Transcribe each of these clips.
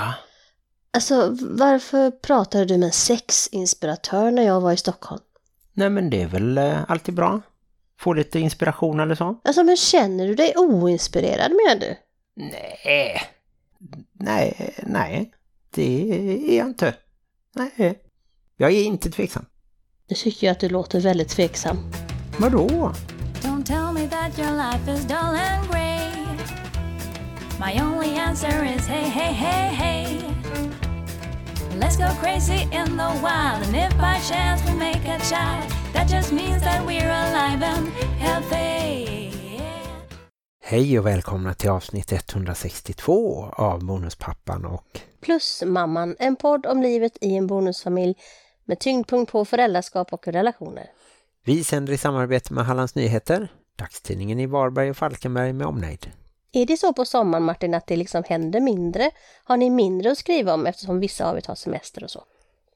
Ja. Alltså, varför pratade du med en sexinspiratör när jag var i Stockholm? Nej men det är väl eh, alltid bra. Få lite inspiration eller så. Alltså, men känner du dig oinspirerad menar du? Nej. Nej, nej. Det är jag inte. Nej. Jag är inte tveksam. Nu tycker jag att du låter väldigt tveksam. Vadå? Don't tell me that your life is dull and grey. My only answer is hey, hey, hey, hey. Let's go crazy in the wild, and if by chance we make a child, that just means that we're alive and healthy. Hej och välkomna till avsnitt 162 av Bonuspappan och Plus Mamman, en podd om livet i en bonusfamilj med tyngdpunkt på föräldraskap och relationer. vi sänder i samarbete med Hallands Nyheter, dagstidningen i Varberg och Falkenberg med omnejd. Är det så på sommaren Martin att det liksom händer mindre? Har ni mindre att skriva om eftersom vissa av er tar semester och så?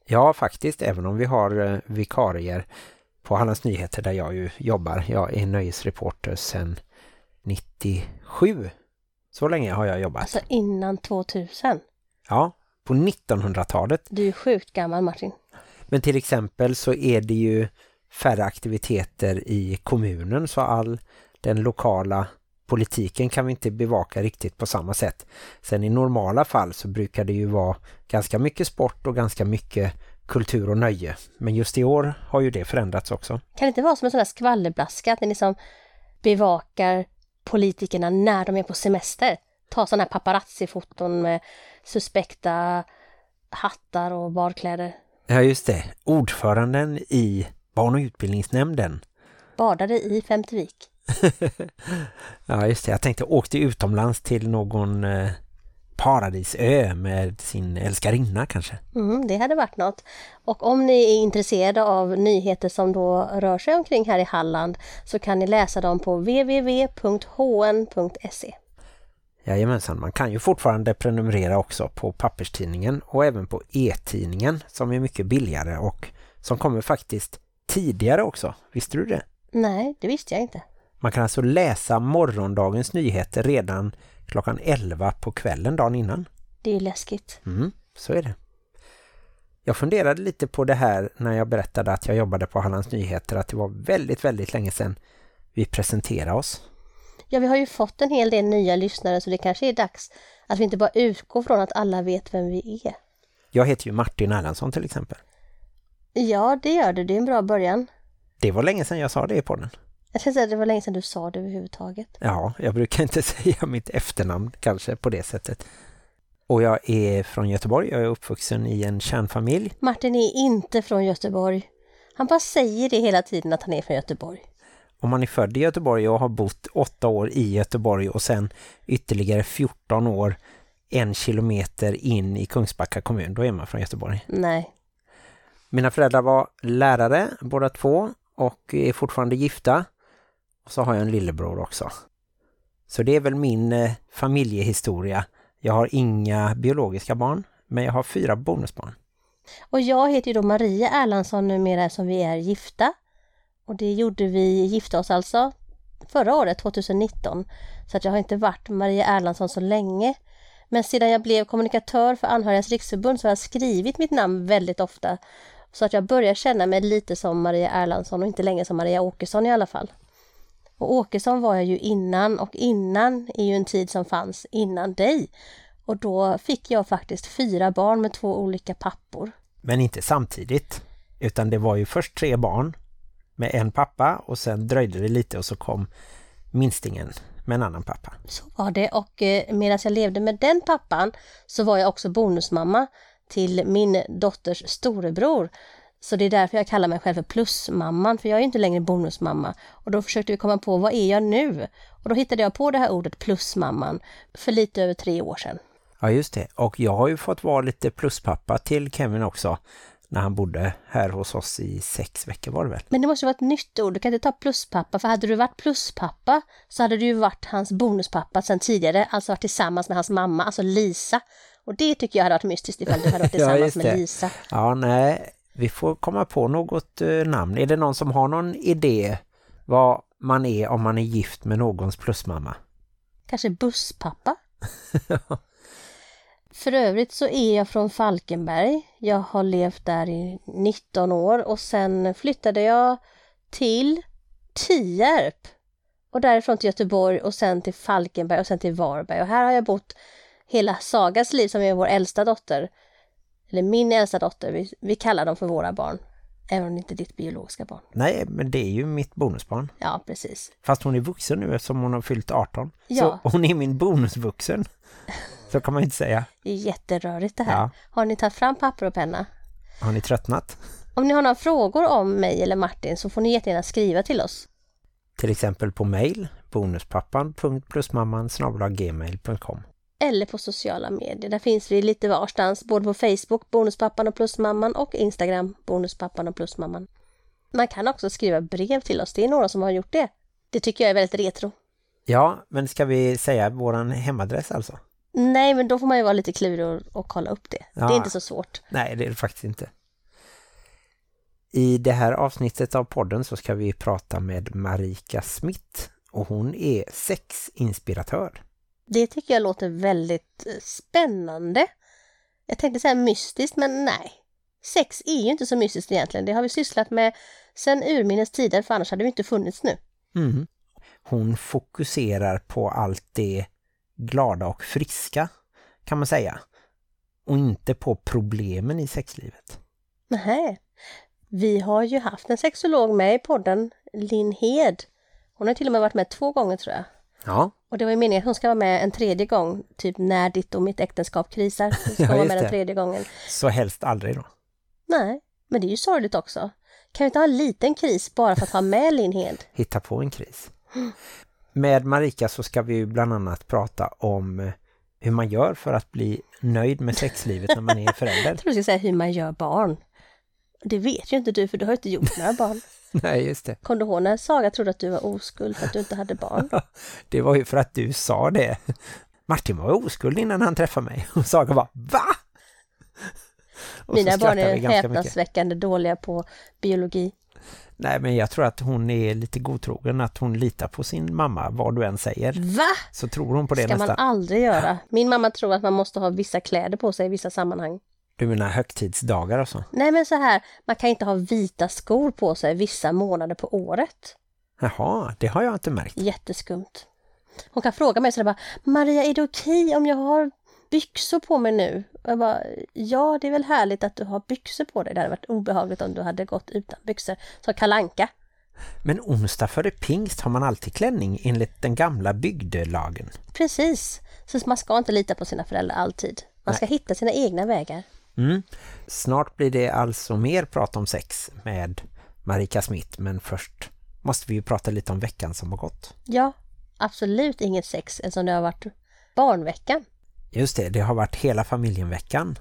Ja, faktiskt, även om vi har eh, vikarier på Hallands Nyheter där jag ju jobbar. Jag är nöjesreporter sedan 97. Så länge har jag jobbat. Alltså innan 2000. Ja, på 1900-talet. Du är sjukt gammal Martin. Men till exempel så är det ju färre aktiviteter i kommunen så all den lokala politiken kan vi inte bevaka riktigt på samma sätt. Sen i normala fall så brukar det ju vara ganska mycket sport och ganska mycket kultur och nöje. Men just i år har ju det förändrats också. Kan det inte vara som en sån där skvallerblaska att ni liksom bevakar politikerna när de är på semester? Ta sådana här paparazzi-foton med suspekta hattar och barkläder. Ja just det, ordföranden i barn- och utbildningsnämnden. Badade i Femtevik. ja just det, jag tänkte åkte utomlands till någon eh, paradisö med sin älskarinna kanske. Mm, det hade varit något. Och om ni är intresserade av nyheter som då rör sig omkring här i Halland så kan ni läsa dem på www.hn.se. Jajamensan, man kan ju fortfarande prenumerera också på papperstidningen och även på e-tidningen som är mycket billigare och som kommer faktiskt tidigare också. Visste du det? Nej, det visste jag inte. Man kan alltså läsa morgondagens nyheter redan klockan 11 på kvällen dagen innan. Det är ju läskigt. Mm, så är det. Jag funderade lite på det här när jag berättade att jag jobbade på Hallands Nyheter att det var väldigt, väldigt länge sedan vi presenterade oss. Ja, vi har ju fått en hel del nya lyssnare så det kanske är dags att vi inte bara utgår från att alla vet vem vi är. Jag heter ju Martin Erlandsson till exempel. Ja, det gör du. Det är en bra början. Det var länge sedan jag sa det i podden. Jag ska säga det var länge sedan du sa det överhuvudtaget. Ja, jag brukar inte säga mitt efternamn kanske på det sättet. Och jag är från Göteborg. Jag är uppvuxen i en kärnfamilj. Martin är inte från Göteborg. Han bara säger det hela tiden att han är från Göteborg. Om man är född i Göteborg och har bott åtta år i Göteborg och sen ytterligare 14 år en kilometer in i Kungsbacka kommun, då är man från Göteborg. Nej. Mina föräldrar var lärare, båda två, och är fortfarande gifta. Och så har jag en lillebror också. Så det är väl min eh, familjehistoria. Jag har inga biologiska barn, men jag har fyra bonusbarn. Och jag heter ju då Maria Erlandsson numera som vi är gifta. Och det gjorde vi, gifta oss alltså förra året, 2019. Så att jag har inte varit Maria Erlandsson så länge. Men sedan jag blev kommunikatör för Anhörigas riksförbund så har jag skrivit mitt namn väldigt ofta. Så att jag börjar känna mig lite som Maria Erlandsson och inte längre som Maria Åkesson i alla fall. Och Åkesson var jag ju innan och innan är ju en tid som fanns innan dig. Och då fick jag faktiskt fyra barn med två olika pappor. Men inte samtidigt. Utan det var ju först tre barn med en pappa och sen dröjde det lite och så kom minstingen med en annan pappa. Så var det och eh, medan jag levde med den pappan så var jag också bonusmamma till min dotters storebror. Så det är därför jag kallar mig själv för plusmamman, för jag är ju inte längre bonusmamma. Och då försökte vi komma på, vad är jag nu? Och då hittade jag på det här ordet plusmamman för lite över tre år sedan. Ja just det, och jag har ju fått vara lite pluspappa till Kevin också när han bodde här hos oss i sex veckor var det väl? Men det måste ju vara ett nytt ord, du kan inte ta pluspappa, för hade du varit pluspappa så hade du ju varit hans bonuspappa sedan tidigare, alltså varit tillsammans med hans mamma, alltså Lisa. Och det tycker jag hade varit mystiskt ifall du hade varit Ja, tillsammans just med. Lisa. Ja, nej, vi får komma på något eh, namn. Är det någon som har någon idé vad man är om man är gift med någons plusmamma? Kanske busspappa? För övrigt så är jag från Falkenberg. Jag har levt där i 19 år och sen flyttade jag till Tierp. Och därifrån till Göteborg och sen till Falkenberg och sen till Varberg. Och här har jag bott hela Sagas liv som är vår äldsta dotter. Eller min äldsta dotter, vi, vi kallar dem för våra barn. Även om det inte är ditt biologiska barn. Nej, men det är ju mitt bonusbarn. Ja, precis. Fast hon är vuxen nu eftersom hon har fyllt 18. Ja. Så hon är min bonusvuxen. Så kan man inte säga. Det är jätterörigt det här. Ja. Har ni tagit fram papper och penna? Har ni tröttnat? Om ni har några frågor om mig eller Martin så får ni jättegärna skriva till oss. Till exempel på mail bonuspappan.plusmamman.gmail.com Eller på sociala medier. Där finns vi lite varstans. Både på Facebook, Bonuspappan och Plusmamman och Instagram, Bonuspappan och Plusmamman. Man kan också skriva brev till oss. Det är några som har gjort det. Det tycker jag är väldigt retro. Ja, men ska vi säga våran hemadress alltså? Nej, men då får man ju vara lite klurig och, och kolla upp det. Det Ja. är inte så svårt. Nej, det är det faktiskt inte. I det här avsnittet av podden så ska vi prata med Marika Smith och hon är sexinspiratör. Det tycker jag låter väldigt eh, spännande. Jag tänkte säga mystiskt, men nej. Sex är ju inte så mystiskt egentligen. Det har vi sysslat med sedan urminnes tider, för annars hade det ju inte funnits nu. Mm. Hon fokuserar på allt det glada och friska kan man säga. Och inte på problemen i sexlivet. Nej. Vi har ju haft en sexolog med i podden, Linn Hed. Hon har till och med varit med två gånger tror jag. Ja, Och det var ju meningen att hon ska vara med en tredje gång, typ när ditt och mitt äktenskap krisar. Så ska Ja, hon vara med den det. tredje gången. så helst aldrig då. Nej, men det är ju sorgligt också. Kan vi inte ha en liten kris bara för att ha med Linn Hed? hitta på en kris. Med Marika så ska vi ju bland annat prata om eh, hur man gör för att bli nöjd med sexlivet när man är förälder. Jag tror du ska säga hur man gör barn. Det vet ju inte du för du har inte gjort några barn. Nej, just det. Kom du ihåg när Saga trodde att du var oskuld för att du inte hade barn? Det var ju för att du sa det. Martin var oskuld innan han träffade mig. Och Saga var, va? Och Mina barn är häpnadsväckande dåliga på biologi. Nej, men jag tror att hon är lite godtrogen. Att hon litar på sin mamma, vad du än säger. Va? Så tror hon på det ska man nästan. aldrig göra. Min mamma tror att man måste ha vissa kläder på sig i vissa sammanhang. Du menar högtidsdagar och så? Nej men så här, man kan inte ha vita skor på sig vissa månader på året. Jaha, det har jag inte märkt. Jätteskumt. Hon kan fråga mig så där bara, Maria är det okej om jag har byxor på mig nu? Och jag bara, ja det är väl härligt att du har byxor på dig. Det hade varit obehagligt om du hade gått utan byxor. Så kalanka. Men onsdag före pingst har man alltid klänning enligt den gamla bygdelagen. Precis. Så man ska inte lita på sina föräldrar alltid. Man ska hitta sina egna vägar. Mm. Snart blir det alltså mer prat om sex med Marika Smith, men först måste vi ju prata lite om veckan som har gått. Ja, absolut inget sex eftersom det har varit barnveckan. Just det, det har varit hela familjenveckan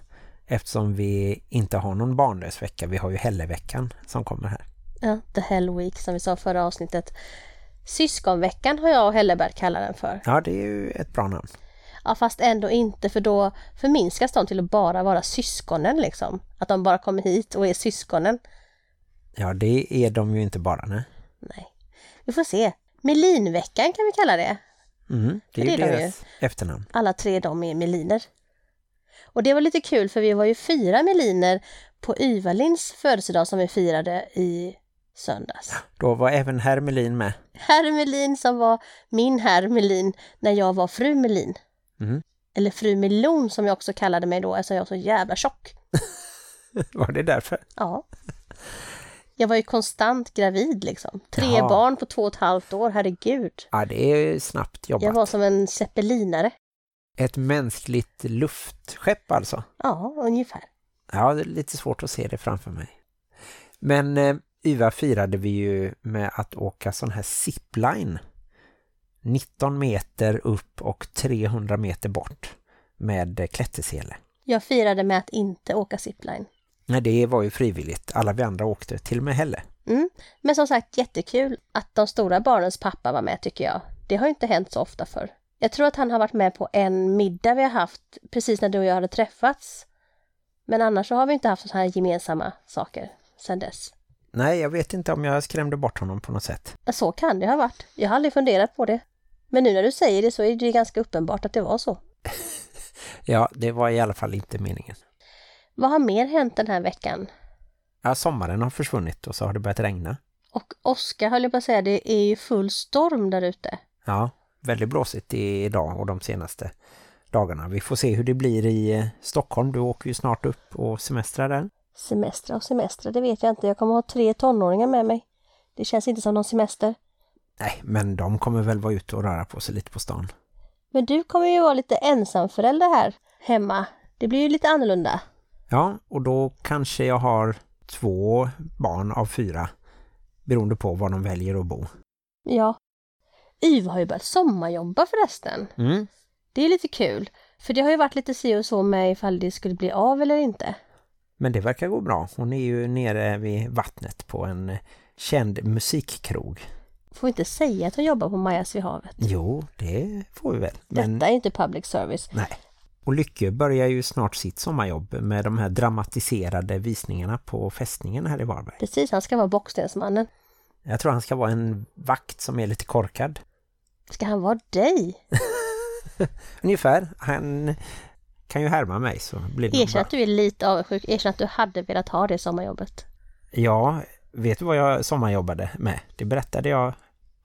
eftersom vi inte har någon barnlös vecka. Vi har ju helleveckan som kommer här. Ja, The Hell Week som vi sa förra avsnittet. Syskonveckan har jag och Helleberg kallat den för. Ja, det är ju ett bra namn. Ja, fast ändå inte för då förminskas de till att bara vara syskonen liksom. Att de bara kommer hit och är syskonen. Ja, det är de ju inte bara, nej. Nej. Vi får se. Melinveckan kan vi kalla det. Mm, det är Det är de ju. deras efternamn. Alla tre de är meliner. Och det var lite kul för vi var ju fyra meliner på Yvalins födelsedag som vi firade i söndags. Då var även herr Melin med. Herr Melin som var min herr Melin när jag var fru Melin. Mm. Eller fru Melon som jag också kallade mig då eftersom jag var så jävla tjock. Var det därför? Ja. Jag var ju konstant gravid liksom. Tre Jaha. barn på två och ett halvt år, herregud. Ja, det är snabbt jobbat. Jag var som en zeppelinare. Ett mänskligt luftskepp alltså. Ja, ungefär. Ja, det är lite svårt att se det framför mig. Men eh, Yva firade vi ju med att åka sån här zipline. 19 meter upp och 300 meter bort med eh, klättersele. Jag firade med att inte åka zipline. Nej, det var ju frivilligt. Alla vi andra åkte, till och med Helle. Mm. Men som sagt jättekul att de stora barnens pappa var med tycker jag. Det har ju inte hänt så ofta förr. Jag tror att han har varit med på en middag vi har haft precis när du och jag hade träffats. Men annars så har vi inte haft sådana här gemensamma saker sedan dess. Nej, jag vet inte om jag skrämde bort honom på något sätt. Så kan det ha varit. Jag har aldrig funderat på det. Men nu när du säger det så är det ju ganska uppenbart att det var så. ja, det var i alla fall inte meningen. Vad har mer hänt den här veckan? Ja, sommaren har försvunnit och så har det börjat regna. Och Oskar höll jag på att säga, det är ju full storm där ute. Ja, väldigt blåsigt idag och de senaste dagarna. Vi får se hur det blir i eh, Stockholm. Du åker ju snart upp och semestrar där. Semestrar och semestrar, det vet jag inte. Jag kommer ha tre tonåringar med mig. Det känns inte som någon semester. Nej, men de kommer väl vara ute och röra på sig lite på stan. Men du kommer ju vara lite ensamförälder här hemma. Det blir ju lite annorlunda. Ja, och då kanske jag har två barn av fyra beroende på var de väljer att bo. Ja. Yva har ju börjat sommarjobba förresten. Mm. Det är lite kul. För det har ju varit lite si och så med ifall det skulle bli av eller inte. Men det verkar gå bra. Hon är ju nere vid vattnet på en eh, känd musikkrog. Får vi inte säga att hon jobbar på Majas vid havet? Jo, det får vi väl. Men Detta är inte public service. nej. Och Lycke börjar ju snart sitt sommarjobb med de här dramatiserade visningarna på fästningen här i Varberg. Precis, han ska vara bockstensmannen. Jag tror han ska vara en vakt som är lite korkad. Ska han vara dig? Ungefär. Han kan ju härma mig så blir det Erkänn bra. att du är lite avundsjuk. Erkänn att du hade velat ha det sommarjobbet. Ja, vet du vad jag sommarjobbade med? Det berättade jag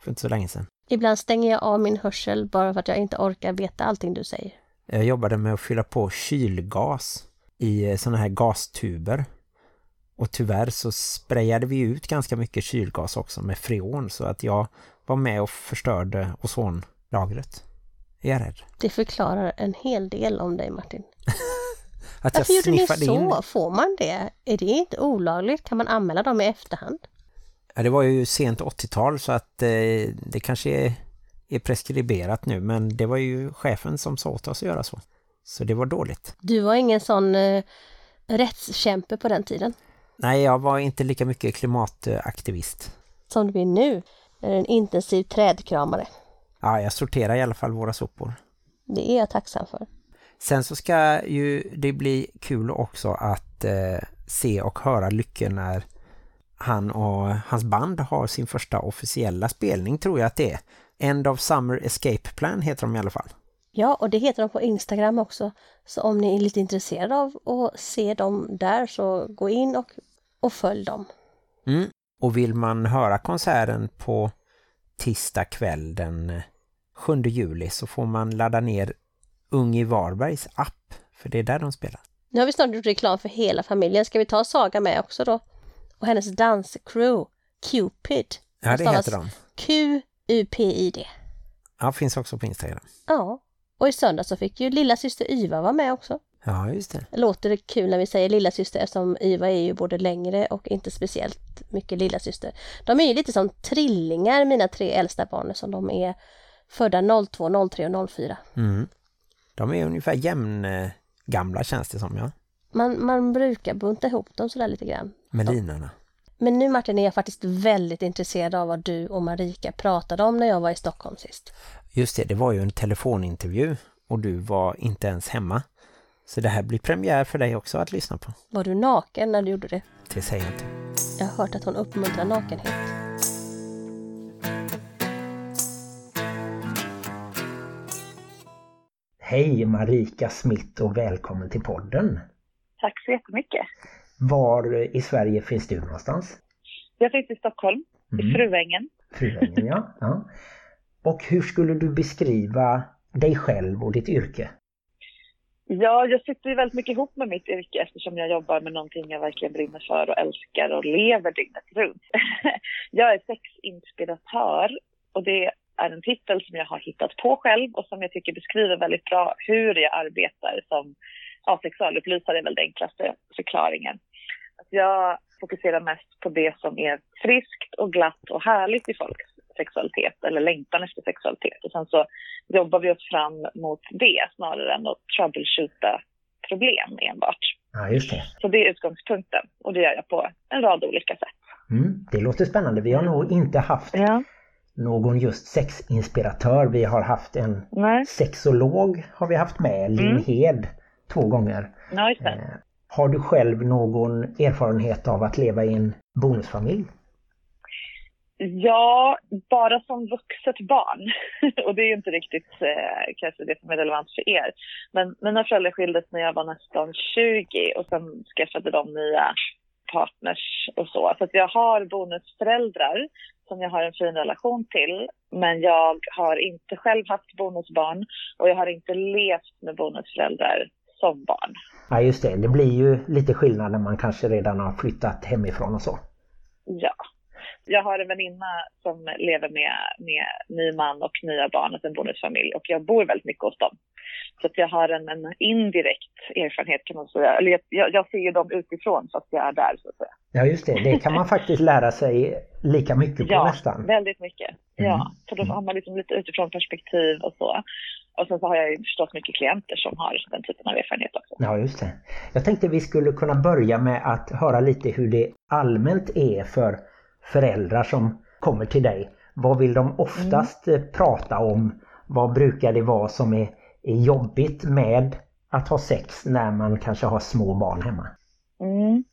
för inte så länge sedan. Ibland stänger jag av min hörsel bara för att jag inte orkar veta allting du säger. Jag jobbade med att fylla på kylgas i såna här gastuber. Och tyvärr så sprayade vi ut ganska mycket kylgas också med freon så att jag var med och förstörde ozonlagret. Är jag rädd? Det förklarar en hel del om dig Martin. Att jag Varför gjorde ni sniffade in. så? Får man det? Är det inte olagligt? Kan man anmäla dem i efterhand? Ja, det var ju sent 80-tal så att eh, det kanske är, är preskriberat nu men det var ju chefen som sa åt oss att göra så. Så det var dåligt. Du var ingen sån eh, rättskämpe på den tiden Nej, jag var inte lika mycket klimataktivist. som du är nu. Är en intensiv trädkramare. Ja, jag sorterar i alla fall våra sopor. Det är jag tacksam för. Sen så ska ju det bli kul också att eh, se och höra Lycke när han och hans band har sin första officiella spelning tror jag att det är. End of Summer Escape Plan heter de i alla fall. Ja, och det heter de på Instagram också. Så om ni är lite intresserade av att se dem där så gå in och, och följ dem. Mm. Och vill man höra konserten på tisdag kväll den eh, 7 juli så får man ladda ner Ung i Varbergs app. För det är där de spelar. Nu har vi snart gjort reklam för hela familjen. Ska vi ta Saga med också då? Och hennes danscrew, Cupid. Ja, det heter de. Q-U-P-I-D. Ja, finns också på Instagram. Ja. Och i söndag så fick ju lilla syster Yva vara med också. Ja, just det. Låter det kul när vi säger lilla syster eftersom Yva är ju både längre och inte speciellt mycket lilla syster. De är ju lite som trillingar, mina tre äldsta barn, som de är födda 02, 03 och 04. Mm. De är ungefär jämn eh, gamla känns det som, ja. Man, man brukar bunta ihop dem sådär lite grann. Med linarna. Men nu Martin är jag faktiskt väldigt intresserad av vad du och Marika pratade om när jag var i Stockholm sist. Just det, det var ju en telefonintervju och du var inte ens hemma. Så det här blir premiär för dig också att lyssna på. Var du naken när du gjorde det? Det säger jag inte. Jag har hört att hon uppmuntrar nakenhet. Hej Marika Smith och välkommen till podden. Tack så jättemycket. Var i Sverige finns du någonstans? Jag finns i Stockholm, Mm. i Fruängen. Fruängen, ja. ja. Och hur skulle du beskriva dig själv och ditt yrke? Ja, jag sitter ju väldigt mycket ihop med mitt yrke eftersom jag jobbar med någonting jag verkligen brinner för och älskar och lever dygnet runt. jag är sexinspiratör och det är en titel som jag har hittat på själv och som jag tycker beskriver väldigt bra hur jag arbetar som ja, sexualupplysare är väl den enklaste förklaringen. Att jag fokuserar mest på det som är friskt och glatt och härligt i folks sexualitet eller längtan efter sexualitet. Och sen så jobbar vi oss fram mot det snarare än att troubleshoota problem enbart. Ja, just det. Så det är utgångspunkten och det gör jag på en rad olika sätt. Mm, det låter spännande. Vi har nog inte haft Ja, någon just sexinspiratör. Vi har haft en nej, sexolog har vi haft med, Linn Mm. Hed, två gånger. ja det. Eh, har du själv någon erfarenhet av att leva i en bonusfamilj? Ja, bara som vuxet barn. och det är ju inte riktigt eh, kanske det som är relevant för er. Men mina föräldrar skildes när jag var nästan 20 och sen skaffade de nya partners och så. Så att jag har bonusföräldrar som jag har en fin relation till. Men jag har inte själv haft bonusbarn och jag har inte levt med bonusföräldrar som barn. Ja just det, det blir ju lite skillnad när man kanske redan har flyttat hemifrån och så. Ja. Jag har en väninna som lever med, med ny man och nya barn, alltså en bonusfamilj och jag bor väldigt mycket hos dem. Så att jag har en, en indirekt erfarenhet kan man säga. Eller jag, jag ser ju dem utifrån fast jag är där så att säga. Ja just det, det kan man faktiskt lära sig lika mycket på ja, nästan. väldigt mycket. Mm. Ja, för då har man liksom lite utifrån perspektiv och så. Och sen så har jag ju förstås mycket klienter som har den typen av erfarenhet också. Ja, just det. Jag tänkte vi skulle kunna börja med att höra lite hur det allmänt är för föräldrar som kommer till dig. Vad vill de oftast mm. prata om? Vad brukar det vara som är, är jobbigt med att ha sex när man kanske har små barn hemma? Mm.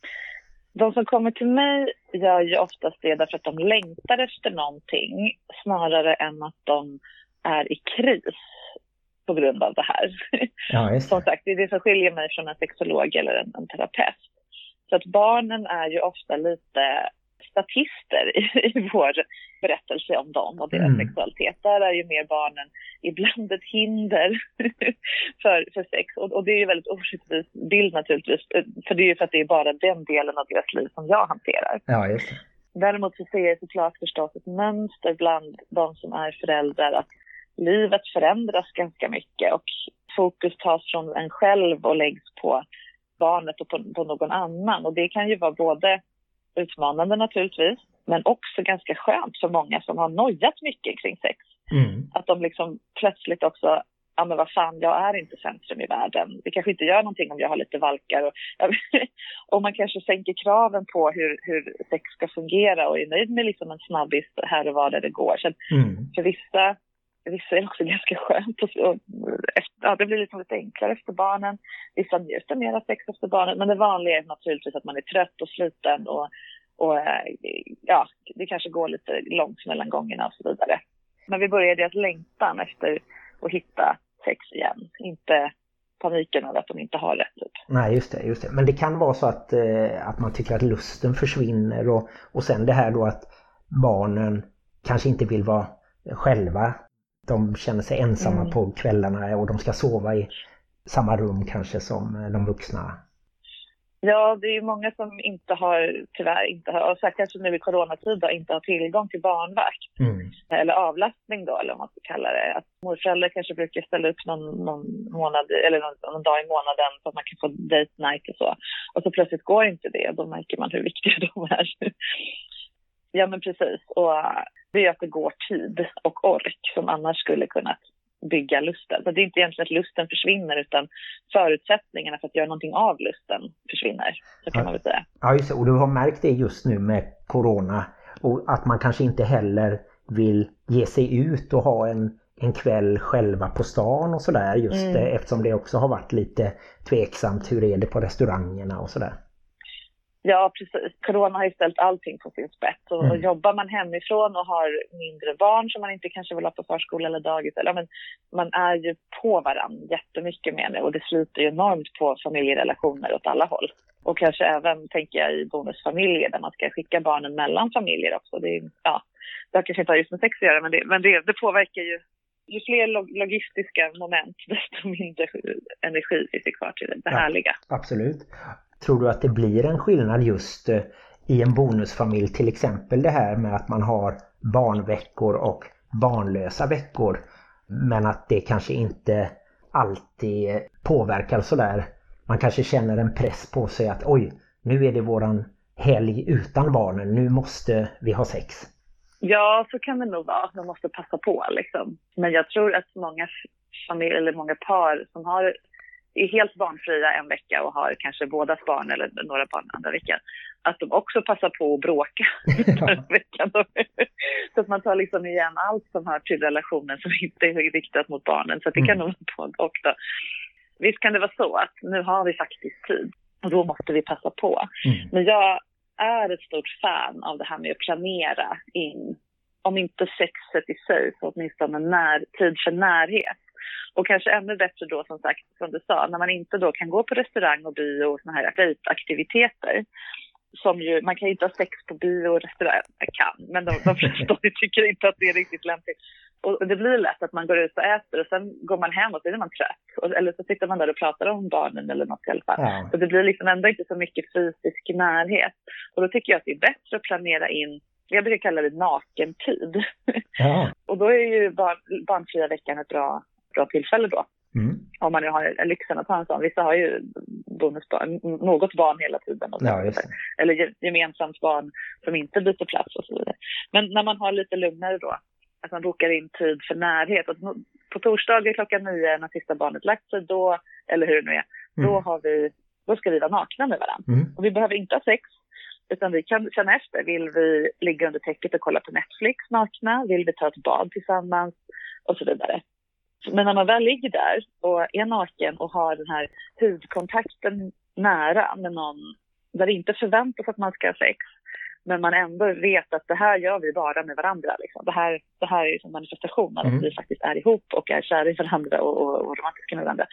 De som kommer till mig gör ju oftast det därför att de längtar efter någonting snarare än att de är i kris på grund av det här. Ja, det. Som sagt, det är det som skiljer mig från en sexolog eller en, en terapeut. Så att barnen är ju ofta lite statister i, i vår berättelse om dem och deras mm. sexualitet. Där är ju mer barnen ibland ett hinder för, för sex. Och, och, det är ju väldigt orättvis bild naturligtvis. För det är ju för att det är bara den delen av deras liv som jag hanterar. Ja, just det. Däremot så ser jag såklart förstås ett mönster bland de som är föräldrar att livet förändras ganska mycket och fokus tas från en själv och läggs på barnet och på, på någon annan. Och det kan ju vara både utmanande naturligtvis, men också ganska skönt för många som har nojat mycket kring sex. Mm. Att de liksom plötsligt också, ja men vad fan, jag är inte centrum i världen. Det kanske inte gör någonting om jag har lite valkar. Och, och man kanske sänker kraven på hur, hur sex ska fungera och är nöjd med liksom en snabbis här och var där det går. Så mm. för vissa Vissa är också ganska skönt. Och, och efter, ja, det blir liksom lite enklare efter barnen. Vissa njuter mer av sex efter barnen. Men det vanliga är naturligtvis att man är trött och sliten och, och eh, ja, det kanske går lite långt mellan gångerna och så vidare. Men vi börjar att längtan efter att hitta sex igen. Inte paniken över att de inte har rätt. Typ. Nej, just det, just det. Men det kan vara så att, eh, att man tycker att lusten försvinner och, och sen det här då att barnen kanske inte vill vara själva de känner sig ensamma mm. på kvällarna och de ska sova i samma rum kanske som eh, de vuxna. Ja, det är ju många som inte har, tyvärr inte har, och särskilt nu i coronatid då, inte har tillgång till barnvakt. Mm. Eller avlastning då, eller vad man ska kalla det. Att morföräldrar kanske brukar ställa upp någon, någon månad, eller någon, någon, dag i månaden så att man kan få date night och så. Och så plötsligt går inte det, då märker man hur viktiga de är. Ja, men precis. Och det är att det går tid och ork som annars skulle kunna bygga lusten. Så det är inte egentligen att lusten försvinner utan förutsättningarna för att göra någonting av lusten försvinner. Så kan ja. man väl säga. Ja, just det. Och du har märkt det just nu med corona och att man kanske inte heller vill ge sig ut och ha en, en kväll själva på stan och sådär just mm. det, eftersom det också har varit lite tveksamt hur är det på restaurangerna och sådär. Ja, precis. Corona har ju ställt allting på sin spets. Och, mm. jobbar man hemifrån och har mindre barn som man inte kanske vill ha på förskola eller dagis, eller, men man är ju på varandra jättemycket med det och det sliter ju enormt på familjerelationer åt alla håll. Och kanske även, tänker jag, i bonusfamiljer där man ska skicka barnen mellan familjer också. Det, är, ja, det kanske inte har just med sex att göra, men det, men det, det påverkar ju ju fler log logistiska moment, desto mindre energi finns det kvar till det, det ja, härliga. Absolut. Tror du att det blir en skillnad just eh, i en bonusfamilj till exempel det här med att man har barnveckor och barnlösa veckor men att det kanske inte alltid påverkar sådär. Man kanske känner en press på sig att oj, nu är det våran helg utan barnen, nu måste vi ha sex. Ja, så kan det nog vara. Man måste passa på liksom. Men jag tror att många familjer eller många par som har är helt barnfria en vecka och har kanske bådas barn eller några barn andra veckan, att de också passar på att bråka veckan. så att man tar liksom igen allt som hör till relationen som inte är riktat mot barnen. Så det kan mm. nog vara både och. Då. Visst kan det vara så att nu har vi faktiskt tid och då måste vi passa på. Mm. Men jag är ett stort fan av det här med att planera in om inte sexet i sig, så åtminstone när, tid för närhet. Och kanske ännu bättre då som sagt, som du sa, när man inte då kan gå på restaurang och bio och såna här aktiviteter som ju, man kan ju inte ha sex på bio och restaurang, man kan, men de, de flesta tycker inte att det är riktigt lämpligt. Och det blir lätt att man går ut och äter och sen går man hem och så är man trött. Och, eller så sitter man där och pratar om barnen eller något i alla fall. Ja. Så det blir liksom ändå inte så mycket fysisk närhet. Och då tycker jag att det är bättre att planera in jag brukar kalla det nakentid. Ja. och då är ju barn, barnfria veckan ett bra, bra tillfälle då. Mm. Om man nu har lyxen att ha en sån. Vissa har ju bonusbarn, något barn hela tiden. Och ja, eller gemensamt barn som inte byter plats och så vidare. Men när man har lite lugnare då, att man bokar in tid för närhet. Och på torsdagar klockan nio när sista barnet lagt sig, då, eller hur det nu är, mm. då, har vi, då ska vi vara nakna med varandra. Mm. Och vi behöver inte ha sex, utan vi kan känna efter. Vill vi ligga under täcket och kolla på Netflix nakna? Vill vi ta ett bad tillsammans? Och så vidare. Men när man väl ligger där och är naken och har den här hudkontakten nära med någon där det inte förväntas att man ska ha sex, men man ändå vet att det här gör vi bara med varandra. Liksom. Det, här, det här är en manifestation av mm. att vi faktiskt är ihop och är kära i varandra och, och, och romantiska med varandra.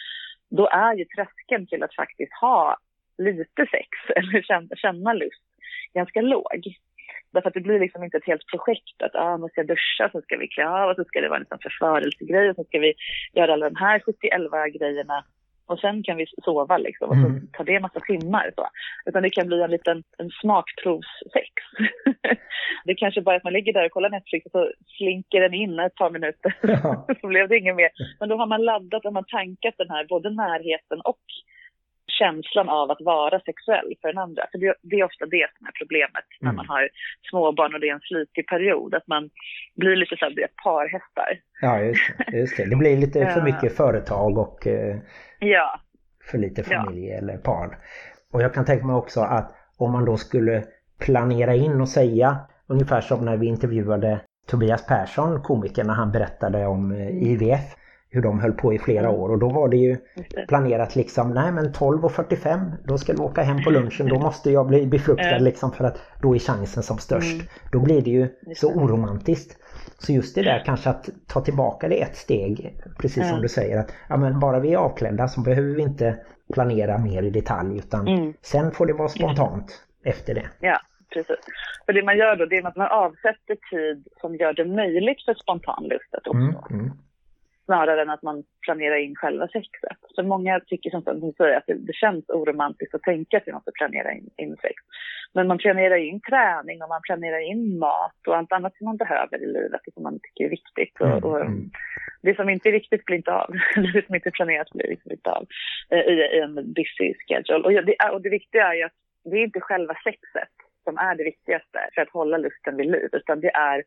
Då är ju tröskeln till att faktiskt ha lite sex eller känna, känna lust ganska låg. Därför att det blir liksom inte ett helt projekt att ah, måste jag duscha, så ska vi klä av och så ska det vara en liksom förförelsegrej och så ska vi göra alla de här 71 grejerna och sen kan vi sova liksom och så mm. tar det en massa timmar. Så. Utan det kan bli en liten en smakprovssex. det kanske bara är att man ligger där och kollar Netflix och så slinker den in ett par minuter. Ja. så blev det inget mer. Men då har man laddat och man tankat den här både närheten och känslan av att vara sexuell för den andra. För det, det är ofta det som är problemet mm. när man har småbarn och det är en slitig period. Att man blir lite så här, parhästar. Ja, just, just det. Det blir lite för mycket företag och eh, ja. för lite familj ja. eller par. Och jag kan tänka mig också att om man då skulle planera in och säga ungefär som när vi intervjuade Tobias Persson, komikern, när han berättade om eh, IVF hur de höll på i flera år och då var det ju planerat liksom nej men 12.45 då ska vi åka hem på lunchen då måste jag bli befruktad liksom för att då är chansen som störst. Mm. Då blir det ju så oromantiskt. Så just det där kanske att ta tillbaka det ett steg precis som du säger att ja men bara vi är avklädda så behöver vi inte planera mer i detalj utan mm. sen får det vara spontant efter det. Ja, precis. För det man gör då det är att man avsätter tid som gör det möjligt för spontan lust att uppstå. Mm, mm snarare än att man planerar in själva sexet. Så många tycker som säger att det, det, känns oromantiskt att tänka att vi måste planera in, in sex. Men man planerar in träning och man planerar in mat och allt annat som man behöver i livet och som man tycker är viktigt. Och, mm, och mm. Det som inte är viktigt blir inte av. det som inte är planerat blir liksom inte av eh, i, i en busy schedule. Och det, och det viktiga är ju att det är inte själva sexet som är det viktigaste för att hålla lusten vid liv, utan det är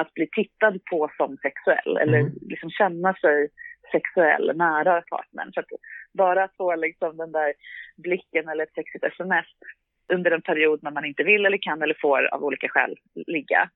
att bli tittad på som sexuell eller mm. liksom känna sig sexuell nära partnern. För att bara att få liksom den där blicken eller ett sexigt sms under en period när man inte vill eller kan eller får av olika skäl ligga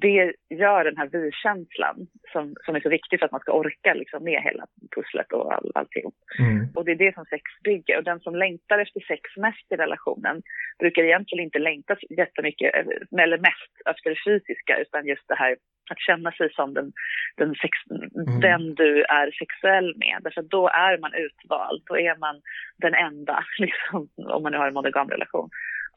det gör den här vi-känslan som, som är så viktig för att man ska orka liksom med hela pusslet och all, allting. Mm. Och det är det som sex bygger. Och den som längtar efter sex mest i relationen brukar egentligen inte längta jättemycket, eh, eller mest efter det fysiska, utan just det här att känna sig som den, den, sex, mm. den du är sexuell med. Därför att då är man utvald, då är man den enda, liksom, om man nu har en monogam relation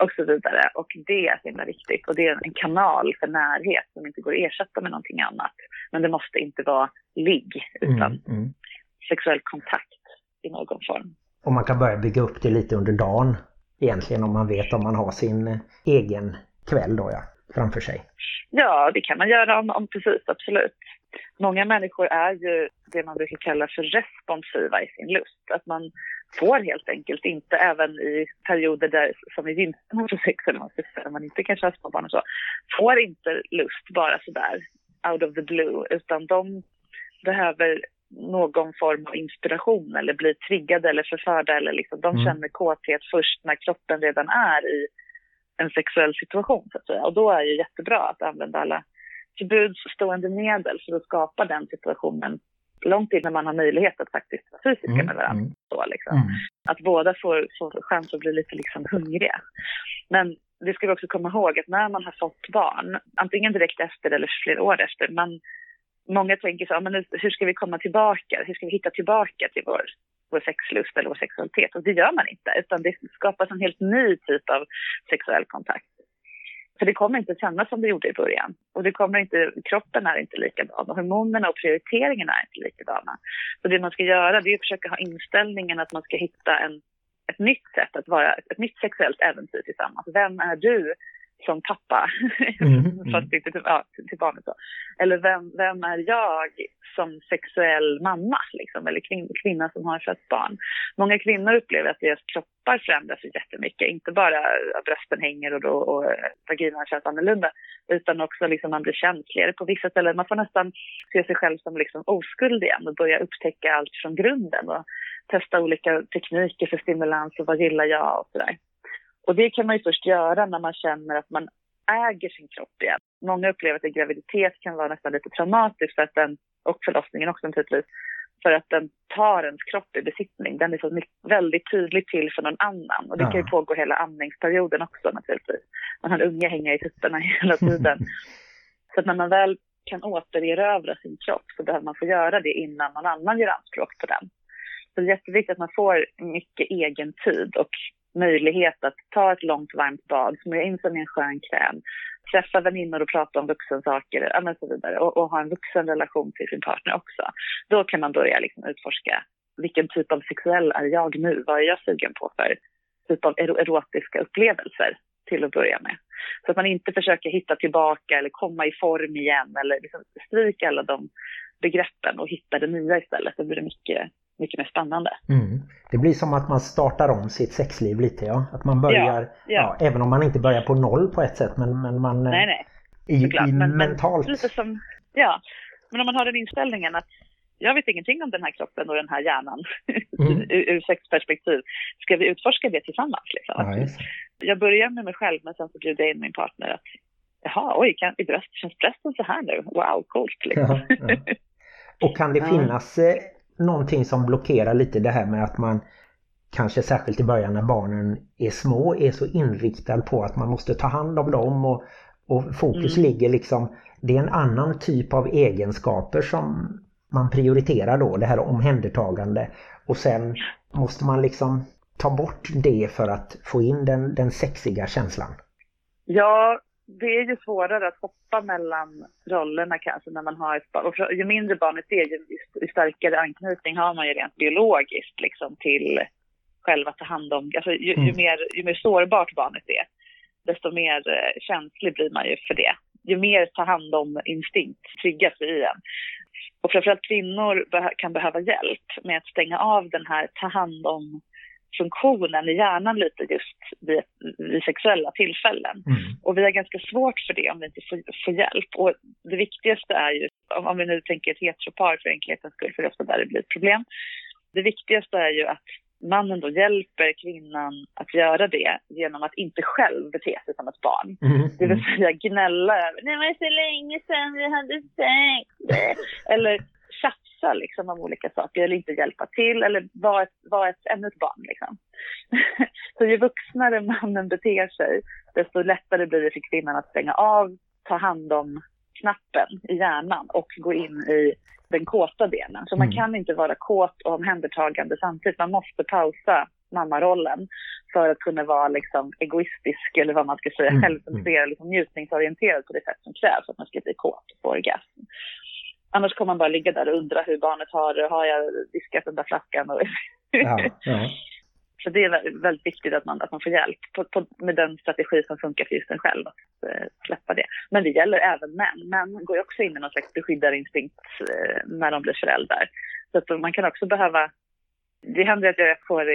och så vidare. Och det är så himla viktigt. Och det är en kanal för närhet som inte går att ersätta med någonting annat. Men det måste inte vara ligg, utan mm, mm. sexuell kontakt i någon form. Och man kan börja bygga upp det lite under dagen egentligen om man vet om man har sin egen kväll då ja, framför sig. Ja, det kan man göra om, om precis, absolut. Många människor är ju det man brukar kalla för responsiva i sin lust. Att man får helt enkelt inte, även i perioder där, som är gynnsamma för sex, eller man inte kanske har småbarn och så, får inte lust bara sådär out of the blue, utan de behöver någon form av inspiration eller bli triggade eller förförda eller liksom, de mm. känner kåthet först när kroppen redan är i en sexuell situation så att säga. Och då är det jättebra att använda alla förbudsstående medel för att skapa den situationen långt innan man har möjlighet att faktiskt vara fysiska mm, med varandra. Mm. Så, liksom. Mm. Att båda får, får chans att bli lite liksom hungriga. Men det ska vi också komma ihåg att när man har fått barn, antingen direkt efter eller flera år efter, man, många tänker så, men hur ska vi komma tillbaka? Hur ska vi hitta tillbaka till vår, vår sexlust eller vår sexualitet? Och det gör man inte, utan det skapas en helt ny typ av sexuell kontakt. För det kommer inte kännas som det gjorde i början. Och det kommer inte, kroppen är inte likadan och hormonerna och prioriteringarna är inte likadana. Så det man ska göra det är att försöka ha inställningen att man ska hitta en, ett nytt sätt att vara, ett nytt sexuellt äventyr tillsammans. Vem är du som pappa, mm, mm. fast inte till, ja, till barnet då. Eller vem, vem är jag som sexuell mamma, liksom, eller kvin, kvinna som har fött barn. Många kvinnor upplever att deras kroppar förändras jättemycket, inte bara att brösten hänger och, då, och vaginan känns annorlunda, utan också liksom man blir känsligare på vissa ställen. Man får nästan se sig själv som liksom oskuld igen och börja upptäcka allt från grunden och testa olika tekniker för stimulans och vad gillar jag och sådär. Och det kan man ju först göra när man känner att man äger sin kropp igen. Många upplever att en graviditet kan vara nästan lite traumatisk för att den, och förlossningen också naturligtvis, för att den tar ens kropp i besittning. Den är så mycket, väldigt tydligt till för någon annan och det ja. kan ju pågå hela amningsperioden också naturligtvis. Man har en unge hänga i tuttarna hela tiden. så att när man väl kan återerövra sin kropp så behöver man få göra det innan någon annan gör anspråk på den. Så det är jätteviktigt att man får mycket egen tid och möjlighet att ta ett långt varmt bad, smörja in sig med en skön kräm, träffa väninnor och prata om vuxensaker och så vidare och, och, ha en vuxen relation till sin partner också. Då kan man börja liksom utforska vilken typ av sexuell är jag nu? Vad är jag sugen på för typ av erotiska upplevelser till att börja med? Så att man inte försöker hitta tillbaka eller komma i form igen eller liksom stryka alla de begreppen och hitta det nya istället. Det blir mycket mycket mer spännande. Mm. Det blir som att man startar om sitt sexliv lite ja. Att man börjar, ja, ja. ja även om man inte börjar på noll på ett sätt men, men man... Nej, nej. I, i men, mentalt... Men, lite som, ja, men om man har den inställningen att jag vet ingenting om den här kroppen och den här hjärnan mm. ur, ur sexperspektiv. Ska vi utforska det tillsammans? Liksom? Ja, jag börjar med mig själv men sen så bjuder jag in min partner att jaha, oj, kan, i bröst, känns brösten så här nu? Wow, coolt liksom. Ja, ja. Och kan det finnas eh, någonting som blockerar lite det här med att man kanske särskilt i början när barnen är små är så inriktad på att man måste ta hand om dem och, och fokus mm. ligger liksom det är en annan typ av egenskaper som man prioriterar då, det här omhändertagande och sen måste man liksom ta bort det för att få in den, den sexiga känslan. Ja, det är ju svårare att hoppa mellan rollerna kanske när man har ett barn. Och ju mindre barnet är, ju, ju starkare anknytning har man ju rent biologiskt liksom till själva ta hand om. Alltså ju, mm. ju, mer, ju mer sårbart barnet är, desto mer eh, känslig blir man ju för det. Ju mer ta hand om instinkt triggas i en. Och framförallt kvinnor kan behöva hjälp med att stänga av den här ta hand om funktionen i hjärnan lite just vid, vid sexuella tillfällen. Mm. Och vi har ganska svårt för det om vi inte får, får hjälp. Och det viktigaste är ju, om, om vi nu tänker ett heteropar för enkelhetens skull, för det är ofta där det blir ett problem. Det viktigaste är ju att mannen då hjälper kvinnan att göra det genom att inte själv bete sig som ett barn. Mm. Det vill säga gnälla över, det var så länge sedan vi hade sex. Eller tjafsa liksom om olika saker eller inte hjälpa till eller vara ett, var ett, ännu ett barn. Liksom. så ju vuxnare mannen beter sig, desto lättare blir det för kvinnan att stänga av, ta hand om knappen i hjärnan och gå in i den kåta delen. Så man mm. kan inte vara kåt och omhändertagande samtidigt. Man måste pausa mammarollen för att kunna vara liksom egoistisk eller vad man ska säga, mm. självcentrerad, liksom njutningsorienterad på det sätt som krävs för att man ska bli kåt och få orgasm. Annars kommer man bara ligga där och undra hur barnet har det. Har jag diskat den där flaskan? Och ja, ja. Så det är väldigt viktigt att man, att man får hjälp på, på, med den strategi som funkar för just en själv, att äh, släppa det. Men det gäller även män. Män går ju också in i någon slags beskyddarinstinkt äh, när de blir föräldrar. Så att man kan också behöva det händer att jag får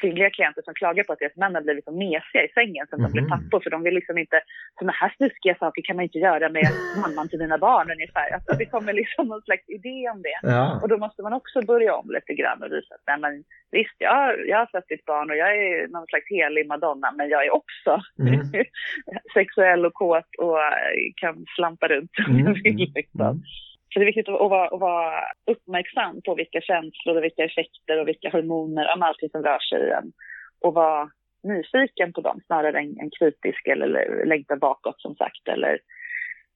kvinnliga klienter som klagar på att deras män har blivit så mesiga i sängen sen mm. de blir pappor. För de vill liksom inte, sådana här snuskiga saker kan man inte göra med mamman till dina barn ungefär. Alltså det kommer liksom någon slags idé om det. Ja. Och då måste man också börja om lite grann och visa att nej men visst, jag, jag har fött ett barn och jag är någon slags helig madonna, men jag är också mm. sexuell och kåt och kan slampa runt om mm. jag vill. Liksom. Så det är viktigt att, vara, att vara uppmärksam på vilka känslor och vilka effekter och vilka hormoner, om allting som rör sig i en. Och vara nyfiken på dem snarare än, än kritisk eller längta bakåt som sagt eller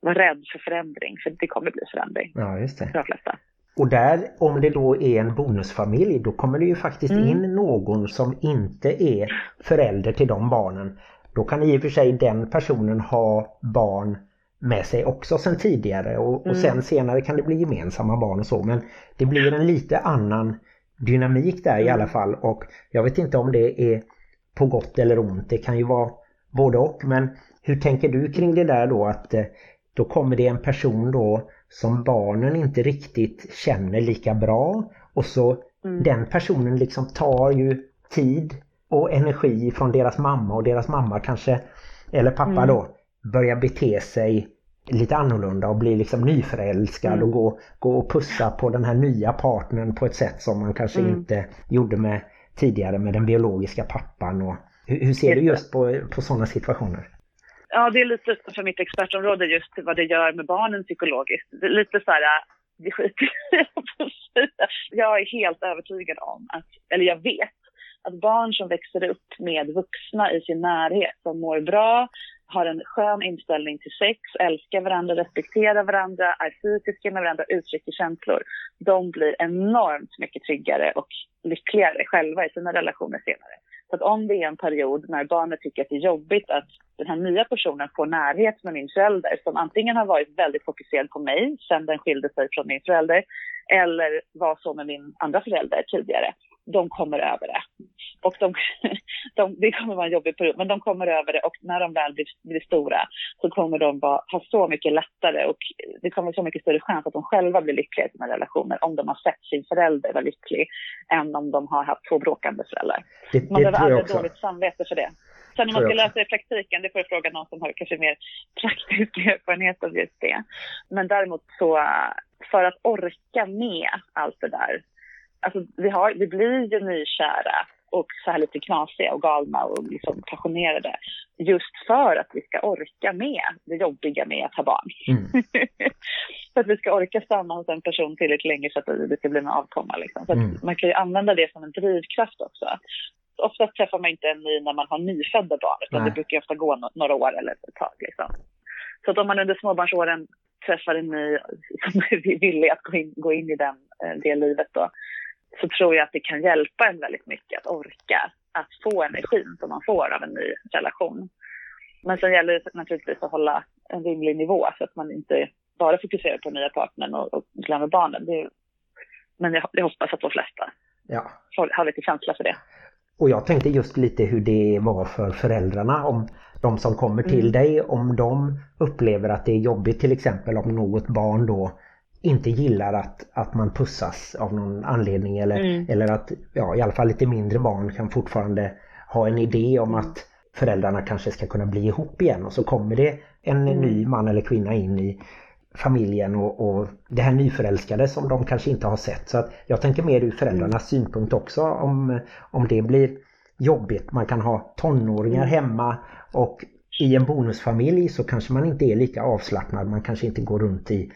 vara rädd för förändring för det kommer bli förändring. Ja, just det. För de flesta. Och där, om det då är en bonusfamilj, då kommer det ju faktiskt Mm. in någon som inte är förälder till de barnen. Då kan i och för sig den personen ha barn med sig också sen tidigare och, och Mm. sen senare kan det bli gemensamma barn och så men det blir en lite annan dynamik där i Mm. alla fall och jag vet inte om det är på gott eller ont, det kan ju vara både och men hur tänker du kring det där då att eh, då kommer det en person då som barnen inte riktigt känner lika bra och så Mm. den personen liksom tar ju tid och energi från deras mamma och deras mamma kanske, eller pappa Mm. då, börjar bete sig lite annorlunda och blir liksom nyförälskad Mm. och gå, gå och pussa på den här nya partnern på ett sätt som man kanske Mm. inte gjorde med tidigare med den biologiska pappan. Och, hur, hur ser du Just på, på sådana situationer? Ja, det är lite utanför mitt expertområde just vad det gör med barnen psykologiskt. Det är lite så här, det skiter. Jag är helt övertygad om att, eller jag vet, att barn som växer upp med vuxna i sin närhet som mår bra, har en skön inställning till sex, älskar varandra, respekterar varandra, är fysiska med varandra, uttrycker känslor. De blir enormt mycket tryggare och lyckligare själva i sina relationer senare. Så att om det är en period när barnet tycker att det är jobbigt att den här nya personen får närhet med min förälder som antingen har varit väldigt fokuserad på mig sen den skilde sig från min förälder eller var så med min andra förälder tidigare. De kommer över det. Och de, de, det kommer vara en jobbig period, men de kommer över det och när de väl blir, blir stora så kommer de vara, ha så mycket lättare och det kommer vara så mycket större chans att de själva blir lyckliga i sina relationer om de har sett sin förälder vara lycklig än om de har haft två bråkande föräldrar. Det, Man det behöver tror jag aldrig också. dåligt samvete för det. Sen om man ska lösa det i praktiken, det får jag fråga någon som har kanske mer praktisk erfarenhet av just det. Men däremot så, för att orka med allt det där. Alltså vi, har, vi blir ju nykära och så här lite knasiga och galna och liksom passionerade. Just för att vi ska orka med det jobbiga med att ha barn. Mm. för att vi ska orka stanna hos en person tillräckligt länge så att det ska bli en avkomma. Liksom. Så Mm. Man kan ju använda det som en drivkraft också. Oftast träffar man inte en ny när man har nyfödda barn, utan Nej. det brukar ofta gå några år eller ett tag. Liksom. Så att om man under småbarnsåren träffar en ny som är villig att gå in, gå in i den, eh, det livet då, så tror jag att det kan hjälpa en väldigt mycket att orka, att få energin som man får av en ny relation. Men sen gäller det naturligtvis att hålla en rimlig nivå så att man inte bara fokuserar på nya partnern och, och glömmer barnen. Det men jag, jag hoppas att de flesta Ja. har, har lite känsla för det. Och jag tänkte just lite hur det var för föräldrarna om de som kommer till Mm. dig om de upplever att det är jobbigt till exempel om något barn då inte gillar att, att man pussas av någon anledning eller, Mm. eller att ja, i alla fall lite mindre barn kan fortfarande ha en idé om att föräldrarna kanske ska kunna bli ihop igen och så kommer det en Mm. ny man eller kvinna in i familjen och, och det här nyförälskade som de kanske inte har sett. Så att jag tänker mer ur föräldrarnas synpunkt också om, om det blir jobbigt. Man kan ha tonåringar Mm. hemma och i en bonusfamilj så kanske man inte är lika avslappnad. Man kanske inte går runt i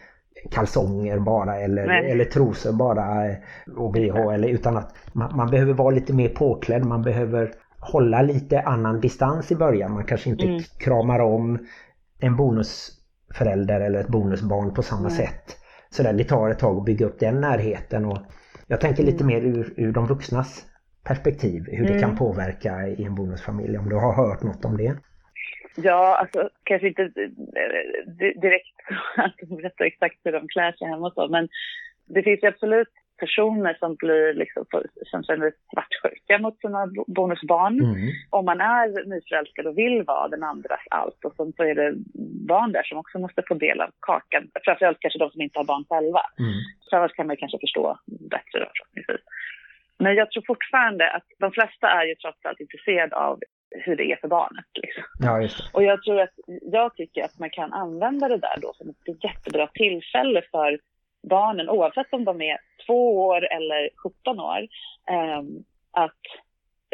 kalsonger bara eller, Nej. eller trosor bara eh, och bh eller utan att man, man behöver vara lite mer påklädd. Man behöver hålla lite annan distans i början. Man kanske inte Mm. kramar om en bonusförälder eller ett bonusbarn på samma Nej. sätt. Så där, det tar ett tag att bygga upp den närheten och jag tänker lite mer ur, ur de vuxnas perspektiv hur det Mm. kan påverka i en bonusfamilj om du har hört något om det. Ja, alltså kanske inte eh, di- direkt att de berättar exakt hur de klär sig hemma och så, men det finns ju absolut personer som blir liksom, som känner svartsjuka mot sina bo- bonusbarn. Mm. Om man är nyförälskad och vill vara den andras allt och sen så är det barn där som också måste få del av kakan. Framförallt kanske de som inte har barn själva. Mm. Så annars kan man kanske förstå bättre då förhoppningsvis. Men jag tror fortfarande att de flesta är ju trots allt intresserade av hur det är för barnet. Liksom. Ja. Och jag tror att, jag tycker att man kan använda det där då som ett jättebra tillfälle för barnen, oavsett om de är två år eller 17 år, ehm, att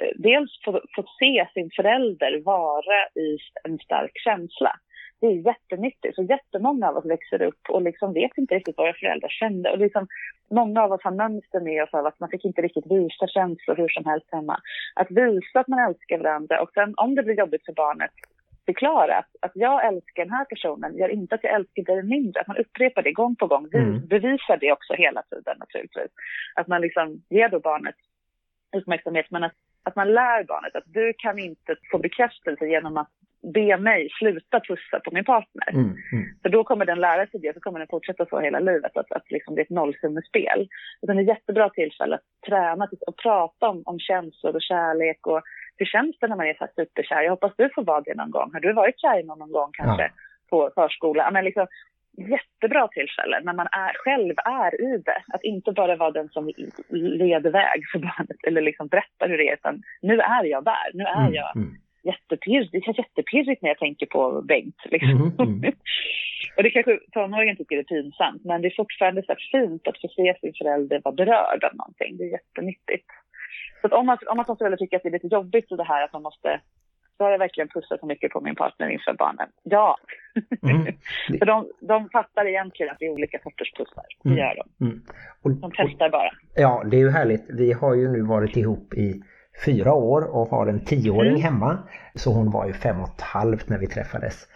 eh, dels få, få se sin förälder vara i en stark känsla. Det är jättenyttigt. Så jättemånga av oss växer upp och liksom vet inte riktigt vad våra föräldrar kände. Och liksom, många av oss har mönster med oss av att man fick inte riktigt visa känslor hur som helst hemma. Att visa att man älskar varandra och sen om det blir jobbigt för barnet förklara att, att jag älskar den här personen gör inte att jag älskar dig mindre. Att man upprepar det gång på gång. Mm. Bevisar det också hela tiden naturligtvis. Att man liksom ger då barnet uppmärksamhet men att, att man lär barnet att du kan inte få bekräftelse genom att be mig sluta pussa på min partner. Mm, mm. För då kommer den lära sig det, så kommer den fortsätta så hela livet, att, att liksom det är ett nollsummespel. Det är ett jättebra tillfälle att träna och prata om, om känslor och kärlek och hur känns det när man är så superkär? Jag hoppas du får vara det någon gång. Har du varit kär i någon, någon gång kanske ja. på förskola? Men liksom, jättebra tillfälle när man är, själv är i det. Att inte bara vara den som leder väg för barnet eller liksom berättar hur det är, utan nu är jag där. Nu är mm, jag mm jättepirrigt. Det känns jättepirrigt när jag tänker på Bengt. Liksom. Mm, mm. och det kanske tonåringen tycker är pinsamt, men det är fortfarande så fint att få se sin förälder vara berörd av någonting. Det är jättenyttigt. Så om man, om man som förälder tycker att det är lite jobbigt så det här att man måste så har jag verkligen pussat så mycket på min partner inför barnen. Ja. Mm. För de, de fattar egentligen att det är olika sorters pussar. Det mm. gör de. Mm. Och, de testar bara. Ja, det är ju härligt. Vi har ju nu varit ihop i fyra år och har en tioåring mm. hemma. Så hon var ju fem och ett halvt när vi träffades.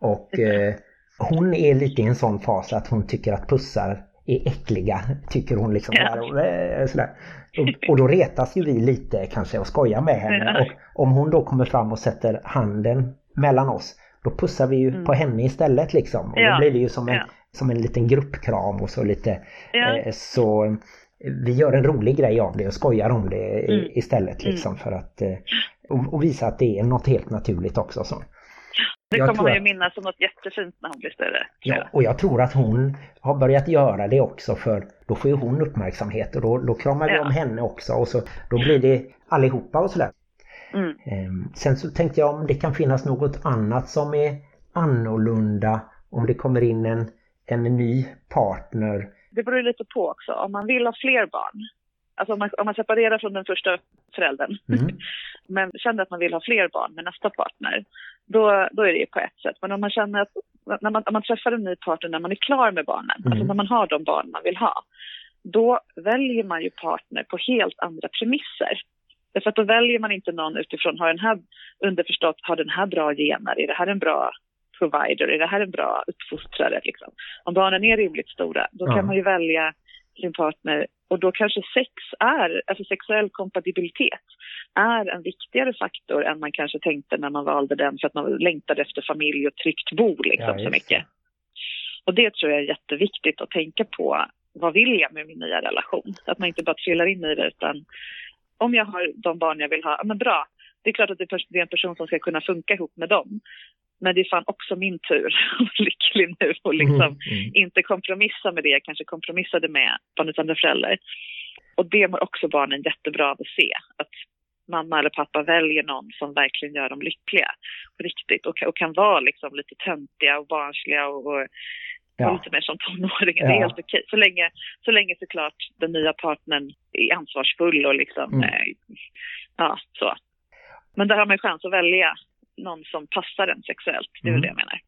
Och eh, hon är lite i en sån fas att hon tycker att pussar är äckliga, tycker hon liksom. Ja. Och, sådär. Och, och, då retas ju vi lite kanske och skojar med henne. Ja. Och om hon då kommer fram och sätter handen mellan oss, då pussar vi ju mm. på henne istället liksom. Och ja. då blir det ju som en, som en liten gruppkram och så lite. Eh, så vi gör en rolig grej av det och skojar om det mm. istället mm. liksom för att eh, och, och, visa att det är något helt naturligt också. Så. Det kommer hon ju minnas som något jättefint när hon blir större. Ja, och jag tror att hon har börjat göra det också för då får ju hon uppmärksamhet och då, då kramar vi ja. om henne också och så då blir det allihopa och sådär. Mm. Ehm, sen så tänkte jag om det kan finnas något annat som är annorlunda om det kommer in en, en ny partner det beror lite på också. Om man vill ha fler barn, alltså om man, om man separerar från den första föräldern, mm. men känner att man vill ha fler barn med nästa partner, då, då är det ju på ett sätt. Men om man känner att, när man, om man träffar en ny partner när man är klar med barnen, mm. alltså när man har de barn man vill ha, då väljer man ju partner på helt andra premisser. Därför att då väljer man inte någon utifrån, har den här, underförstått, har den här bra gener, är det här en bra provider, är det här en bra uppfostrare? Liksom? Om barnen är rimligt stora, då ja. kan man ju välja sin partner och då kanske sex är, alltså sexuell kompatibilitet är en viktigare faktor än man kanske tänkte när man valde den för att man längtade efter familj och tryggt bo liksom ja, så mycket. Och det tror jag är jätteviktigt att tänka på. Vad vill jag med min nya relation? Att man inte bara trillar in i det utan om jag har de barn jag vill ha, ja men bra. Det är klart att det är en person som ska kunna funka ihop med dem. Men det är fan också min tur att lycklig nu och liksom mm, mm. inte kompromissa med det jag kanske kompromissade med barnets andra förälder. Och det mår också barnen jättebra av att se. Att mamma eller pappa väljer någon som verkligen gör dem lyckliga på riktigt och, och kan vara liksom lite töntiga och barnsliga och, och ja. lite mer som tonåringar. Ja. Det är helt okej. Så länge, så länge såklart den nya partnern är ansvarsfull och liksom, mm. eh, ja så. Men där har man chans att välja någon som passar en sexuellt. Det är mm. det jag menar.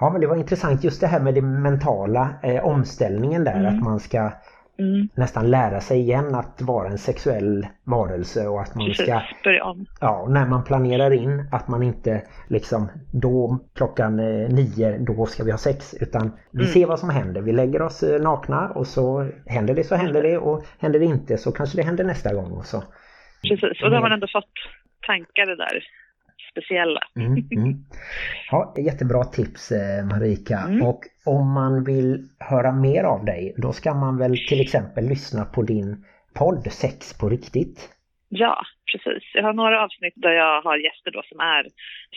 Ja, men det var intressant just det här med den mentala eh, omställningen där. Mm. Att man ska mm. nästan lära sig igen att vara en sexuell varelse och att man Precis, ska... börja om. Ja, när man planerar in att man inte liksom då klockan eh, nio, då ska vi ha sex. Utan vi mm. ser vad som händer. Vi lägger oss eh, nakna och så händer det så händer det och händer det inte så kanske det händer nästa gång. Och så. Precis, och då har man ändå fått tankar det där speciella. Mm, mm. Ja, jättebra tips eh, Marika. Mm. Och om man vill höra mer av dig, då ska man väl till exempel lyssna på din podd Sex på riktigt? Ja, precis. Jag har några avsnitt där jag har gäster då som är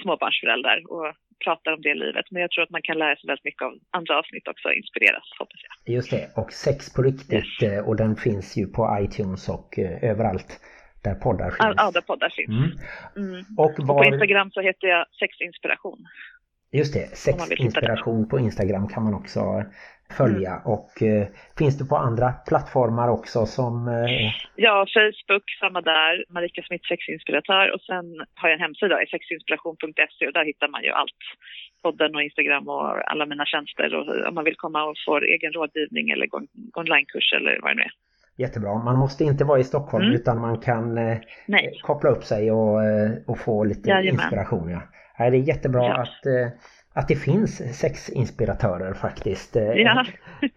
småbarnsföräldrar och pratar om det livet. Men jag tror att man kan lära sig väldigt mycket av andra avsnitt också och inspireras, hoppas jag. Just det, och Sex på riktigt yes. Eh, och den finns ju på iTunes och eh, överallt. Där poddar finns. Ja, där poddar finns. Mm. Mm. Och, var... och, på Instagram så heter jag Sexinspiration. Just det, Sexinspiration på Instagram kan man också följa och eh, finns det på andra plattformar också som... Eh... Ja, Facebook, samma där, Marika Smith sexinspiratör och sen har jag en hemsida, sexinspiration.se och där hittar man ju allt. Podden och Instagram och alla mina tjänster och om man vill komma och få egen rådgivning eller gå, gå onlinekurs eller vad det nu är. Jättebra. Man måste inte vara i Stockholm mm. utan man kan eh, koppla upp sig och, eh, och få lite Jajamän. inspiration. Ja. Det är jättebra ja. att eh, att det finns sexinspiratörer faktiskt. Eh, ja.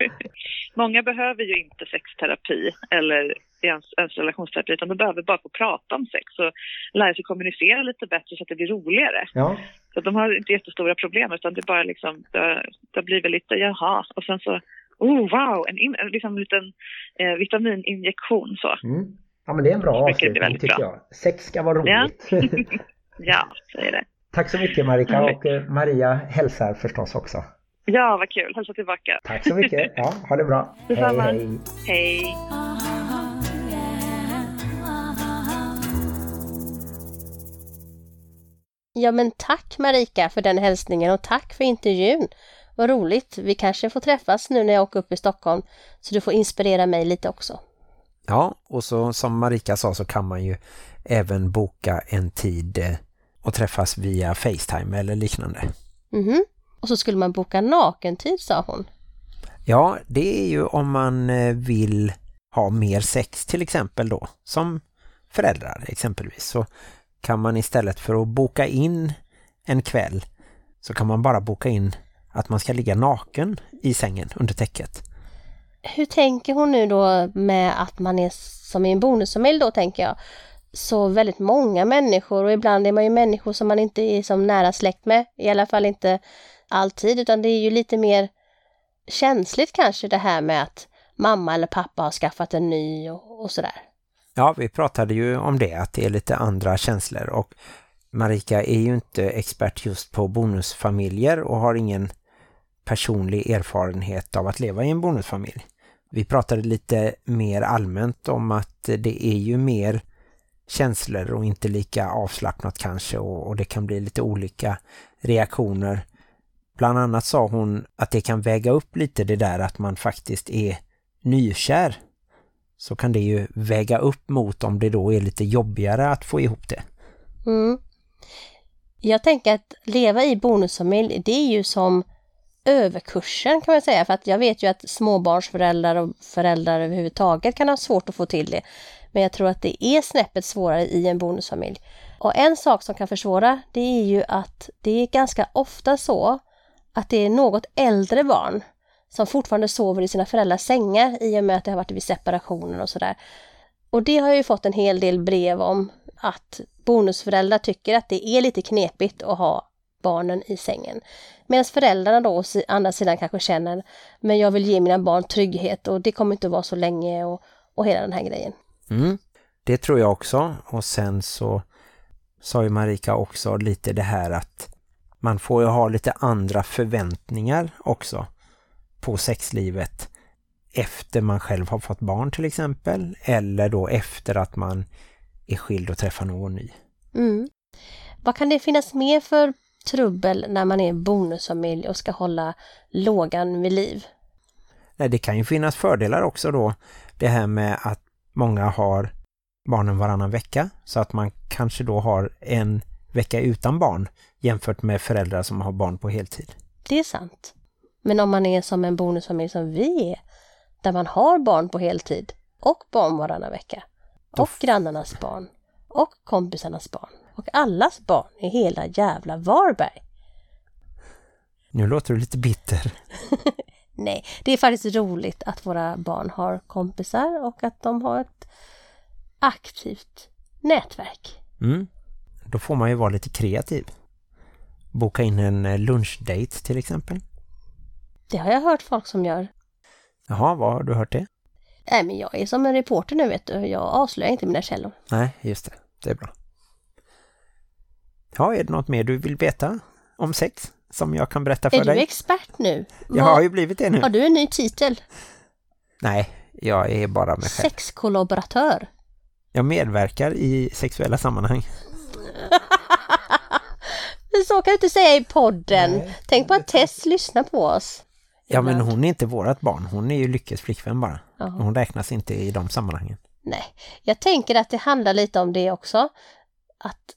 Många behöver ju inte sexterapi eller ens, ens relationsterapi utan de behöver bara få prata om sex och lära sig kommunicera lite bättre så att det blir roligare. Ja. Så de har inte jättestora problem utan det bara liksom, det, det blir väl lite jaha och sen så, oh wow, en, in, liksom en liten eh, vitamininjektion så. Mm. Ja men det är en bra avslutning tycker bra. jag. Sex ska vara roligt. Ja, ja så är det. Tack så mycket Marika och eh, Maria hälsar förstås också. Ja, vad kul. Hälsa tillbaka. Tack så mycket. Ja, ha det bra. Detsamma. Hej, hej. hej. Ja men tack Marika för den hälsningen och tack för intervjun. Vad roligt. Vi kanske får träffas nu när jag åker upp i Stockholm så du får inspirera mig lite också. Ja, och så som Marika sa så kan man ju även boka en tid eh, och träffas via Facetime eller liknande. Mm -hmm. Och så skulle man boka nakentid sa hon. Ja, det är ju om man eh, vill ha mer sex till exempel då. Som föräldrar exempelvis. Så kan man istället för att boka in en kväll så kan man bara boka in att man ska ligga naken i sängen under täcket. Hur tänker hon nu då med att man är som i en bonusfamilj då tänker jag så väldigt många människor och ibland är man ju människor som man inte är som nära släkt med. I alla fall inte alltid utan det är ju lite mer känsligt kanske det här med att mamma eller pappa har skaffat en ny och, och sådär. Ja, vi pratade ju om det, att det är lite andra känslor och Marika är ju inte expert just på bonusfamiljer och har ingen personlig erfarenhet av att leva i en bonusfamilj. Vi pratade lite mer allmänt om att det är ju mer känslor och inte lika avslappnat kanske och, och det kan bli lite olika reaktioner. Bland annat sa hon att det kan väga upp lite det där att man faktiskt är nykär. Så kan det ju väga upp mot om det då är lite jobbigare att få ihop det. Mm. Jag tänker att leva i bonusfamilj, det är ju som överkursen kan man säga. För att jag vet ju att småbarnsföräldrar och föräldrar överhuvudtaget kan ha svårt att få till det. Men jag tror att det är snäppet svårare i en bonusfamilj. Och en sak som kan försvåra det är ju att det är ganska ofta så att det är något äldre barn som fortfarande sover i sina föräldrars sängar i och med att det har varit vid separationer och sådär. Och det har jag ju fått en hel del brev om att bonusföräldrar tycker att det är lite knepigt att ha barnen i sängen. Medan föräldrarna då å andra sidan kanske känner men jag vill ge mina barn trygghet och det kommer inte att vara så länge och, och hela den här grejen. Mm, det tror jag också. Och sen så sa ju Marika också lite det här att man får ju ha lite andra förväntningar också på sexlivet efter man själv har fått barn till exempel eller då efter att man är skild och träffar någon ny. Mm. Vad kan det finnas mer för trubbel när man är bonusfamilj och ska hålla lågan vid liv? Nej, det kan ju finnas fördelar också då. Det här med att många har barnen varannan vecka så att man kanske då har en vecka utan barn jämfört med föräldrar som har barn på heltid. Det är sant. Men om man är som en bonusfamilj som vi är, där man har barn på heltid och barn varannan vecka och grannarnas barn och kompisarnas barn och allas barn i hela jävla Varberg. Nu låter du lite bitter. Nej, det är faktiskt roligt att våra barn har kompisar och att de har ett aktivt nätverk. Mm. Då får man ju vara lite kreativ. Boka in en eh, lunchdate till exempel. Det har jag hört folk som gör. Jaha, vad har du hört det? Nej, men jag är som en reporter nu vet du. Jag avslöjar inte mina källor. Nej, just det. Det är bra. Ja, är det något mer du vill veta om sex? som jag kan berätta för dig. Är du expert nu? Jag har ju blivit det nu. Har du en ny titel? Nej, jag är bara mig själv. Sexkollaboratör. Jag medverkar i sexuella sammanhang. så kan du inte säga i podden. Nej. Tänk på att Tess lyssnar på oss. Ja, men hon är inte vårat barn. Hon är ju Lyckes flickvän bara. Ja. Hon räknas inte i de sammanhangen. Nej, jag tänker att det handlar lite om det också. Att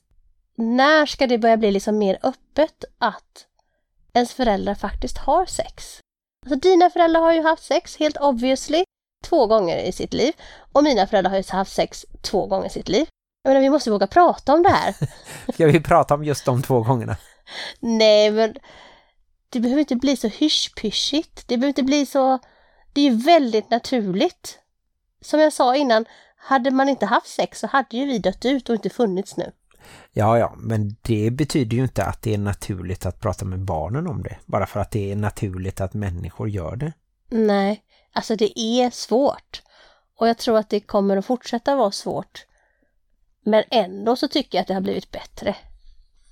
när ska det börja bli liksom mer öppet att ens föräldrar faktiskt har sex? Alltså dina föräldrar har ju haft sex, helt obviously, två gånger i sitt liv. Och mina föräldrar har ju haft sex två gånger i sitt liv. Jag menar, vi måste våga prata om det här. Ska vi prata om just de två gångerna? Nej, men det behöver inte bli så hysch-pyschigt. Det behöver inte bli så... Det är ju väldigt naturligt. Som jag sa innan, hade man inte haft sex så hade ju vi dött ut och inte funnits nu. Ja, ja, men det betyder ju inte att det är naturligt att prata med barnen om det. Bara för att det är naturligt att människor gör det. Nej, alltså det är svårt. Och jag tror att det kommer att fortsätta vara svårt. Men ändå så tycker jag att det har blivit bättre.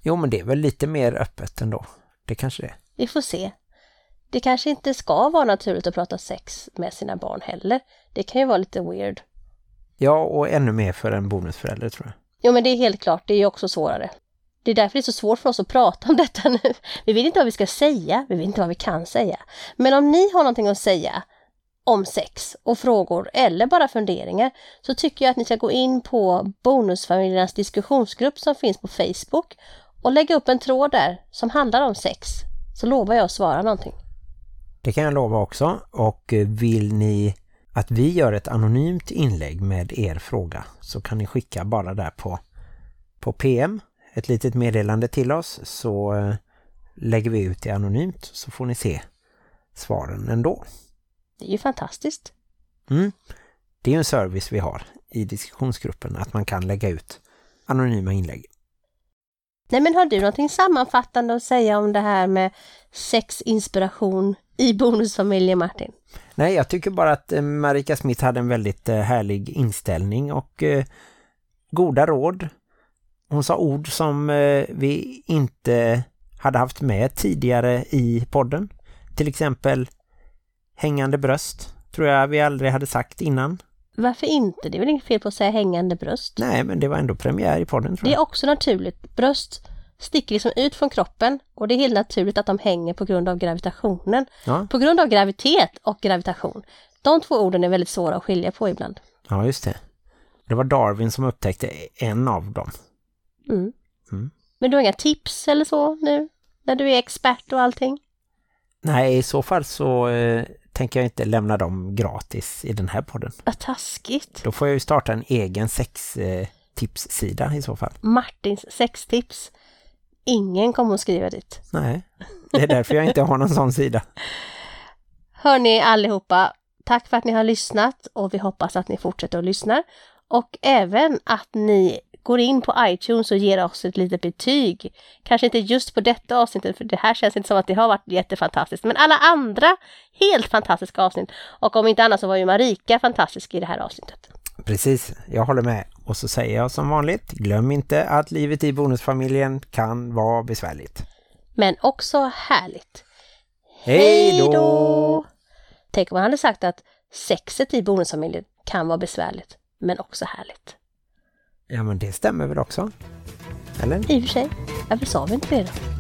Jo, men det är väl lite mer öppet ändå. Det kanske det är. Vi får se. Det kanske inte ska vara naturligt att prata sex med sina barn heller. Det kan ju vara lite weird. Ja, och ännu mer för en bonusförälder tror jag. Jo men det är helt klart, det är ju också svårare. Det är därför det är så svårt för oss att prata om detta nu. Vi vet inte vad vi ska säga, vi vet inte vad vi kan säga. Men om ni har någonting att säga om sex och frågor eller bara funderingar så tycker jag att ni ska gå in på Bonusfamiljernas diskussionsgrupp som finns på Facebook och lägga upp en tråd där som handlar om sex. Så lovar jag att svara någonting. Det kan jag lova också. Och eh, vill ni att vi gör ett anonymt inlägg med er fråga så kan ni skicka bara där på, på PM ett litet meddelande till oss så eh, lägger vi ut det anonymt så får ni se svaren ändå. Det är ju fantastiskt. Mm. Det är ju en service vi har i diskussionsgruppen att man kan lägga ut anonyma inlägg. Nej men har du någonting sammanfattande att säga om det här med sexinspiration i bonusfamiljen Martin? Nej, jag tycker bara att eh, Marika Smith hade en väldigt eh, härlig inställning och eh, goda råd. Hon sa ord som eh, vi inte hade haft med tidigare i podden. Till exempel hängande bröst. Tror jag vi aldrig hade sagt innan. Varför inte? Det är väl inget fel på att säga hängande bröst? Nej, men det var ändå premiär i podden tror Det är jag. också naturligt. Bröst sticker liksom ut från kroppen och det är helt naturligt att de hänger på grund av gravitationen. Ja, På grund av gravitet och gravitation. De två orden är väldigt svåra att skilja på ibland. ja, just det. Det var Darwin som upptäckte en av dem. Mm. Mm. Men du har inga tips eller så nu? När du är expert och allting? Nej, i så fall så eh, tänker jag inte lämna dem gratis i den här podden. Vad taskigt. Då får jag ju starta en egen sextipssida i så fall. Martins sextips. Ingen kommer att skriva dit. Nej, det är därför jag inte har någon sån sida. Hörni allihopa, tack för att ni har lyssnat och vi hoppas att ni fortsätter att lyssna. Och även att ni går in på iTunes och ger oss ett litet betyg. Kanske inte just på detta avsnittet, för det här känns inte som att det har varit jättefantastiskt. Men alla andra helt fantastiska avsnitt. Och om inte annat så var ju Marika fantastisk i det här avsnittet. Precis, jag håller med. Och så säger jag som vanligt, glöm inte att livet i bonusfamiljen kan vara besvärligt. Men också härligt. Hej då! Tänk om man hade sagt att sexet i bonusfamiljen kan vara besvärligt, men också härligt. Ja men det stämmer väl också? Eller? I och för sig, varför sa vi inte det då?